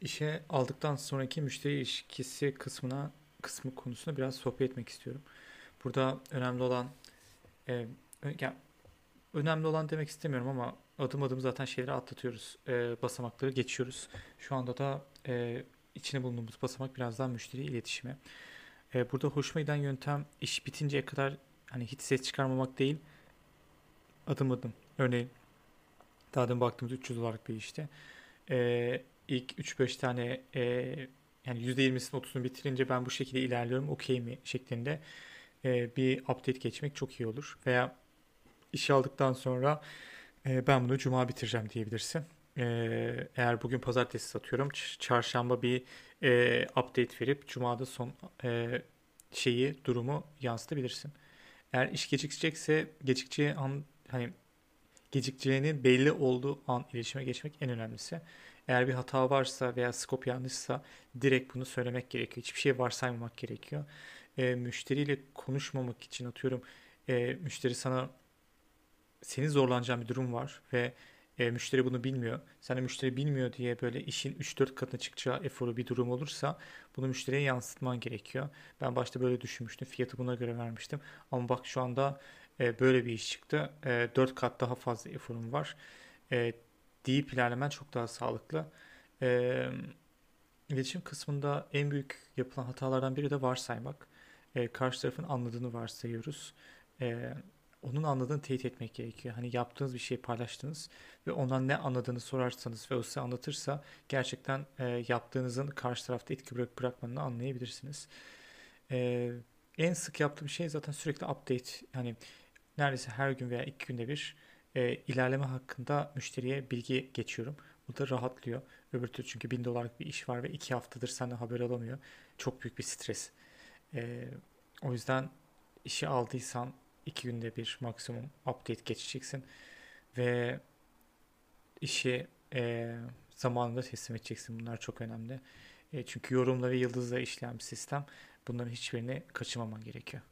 İşe aldıktan sonraki müşteri ilişkisi kısmına kısmı konusunda biraz sohbet etmek istiyorum. Burada önemli olan e, ö- ya önemli olan demek istemiyorum ama adım adım zaten şeyleri atlatıyoruz. E, basamakları geçiyoruz. Şu anda da e, içine bulunduğumuz basamak biraz daha müşteri iletişimi. E, burada hoşuma giden yöntem iş bitinceye kadar hani hiç ses çıkarmamak değil, adım adım. Örneğin daha demin baktığımız 300 dolarlık bir işte. E, ilk 3-5 tane e, yani %20'sini 30'unu bitirince ben bu şekilde ilerliyorum okey mi şeklinde e, bir update geçmek çok iyi olur. Veya işe aldıktan sonra e, ben bunu cuma bitireceğim diyebilirsin. E, eğer bugün pazartesi satıyorum, çarşamba bir e, update verip cumada son e, şeyi, durumu yansıtabilirsin. Eğer iş gecikecekse gecikeceği an hani gecikeceğinin belli olduğu an iletişime geçmek en önemlisi. Eğer bir hata varsa veya scope yanlışsa direkt bunu söylemek gerekiyor. Hiçbir şey varsaymamak gerekiyor. E, müşteriyle konuşmamak için atıyorum e, müşteri sana senin zorlanacağın bir durum var ve e, müşteri bunu bilmiyor. Sen de müşteri bilmiyor diye böyle işin üç dört katına çıkacağı eforu bir durum olursa bunu müşteriye yansıtman gerekiyor. Ben başta böyle düşünmüştüm. Fiyatı buna göre vermiştim. Ama bak şu anda e, böyle bir iş çıktı. E, 4 kat daha fazla eforum var. E, deyip ilerlemen çok daha sağlıklı. E, iletişim kısmında en büyük yapılan hatalardan biri de varsaymak. E, karşı tarafın anladığını varsayıyoruz. E, onun anladığını teyit etmek gerekiyor. Hani yaptığınız bir şeyi paylaştınız ve ondan ne anladığını sorarsanız ve o size anlatırsa gerçekten e, yaptığınızın karşı tarafta etki bırak bırakmadığını anlayabilirsiniz. E, en sık yaptığım şey zaten sürekli update. Hani neredeyse her gün veya iki günde bir e, ilerleme hakkında müşteriye bilgi geçiyorum. Bu da rahatlıyor. Öbür türlü çünkü bin dolarlık bir iş var ve iki haftadır senden haber alamıyor. Çok büyük bir stres. E, o yüzden işi aldıysan iki günde bir maksimum update geçeceksin ve işi e, zamanında teslim edeceksin. Bunlar çok önemli. E, çünkü yorumla ve yıldızla işleyen bir sistem. Bunların hiçbirini kaçırmaman gerekiyor.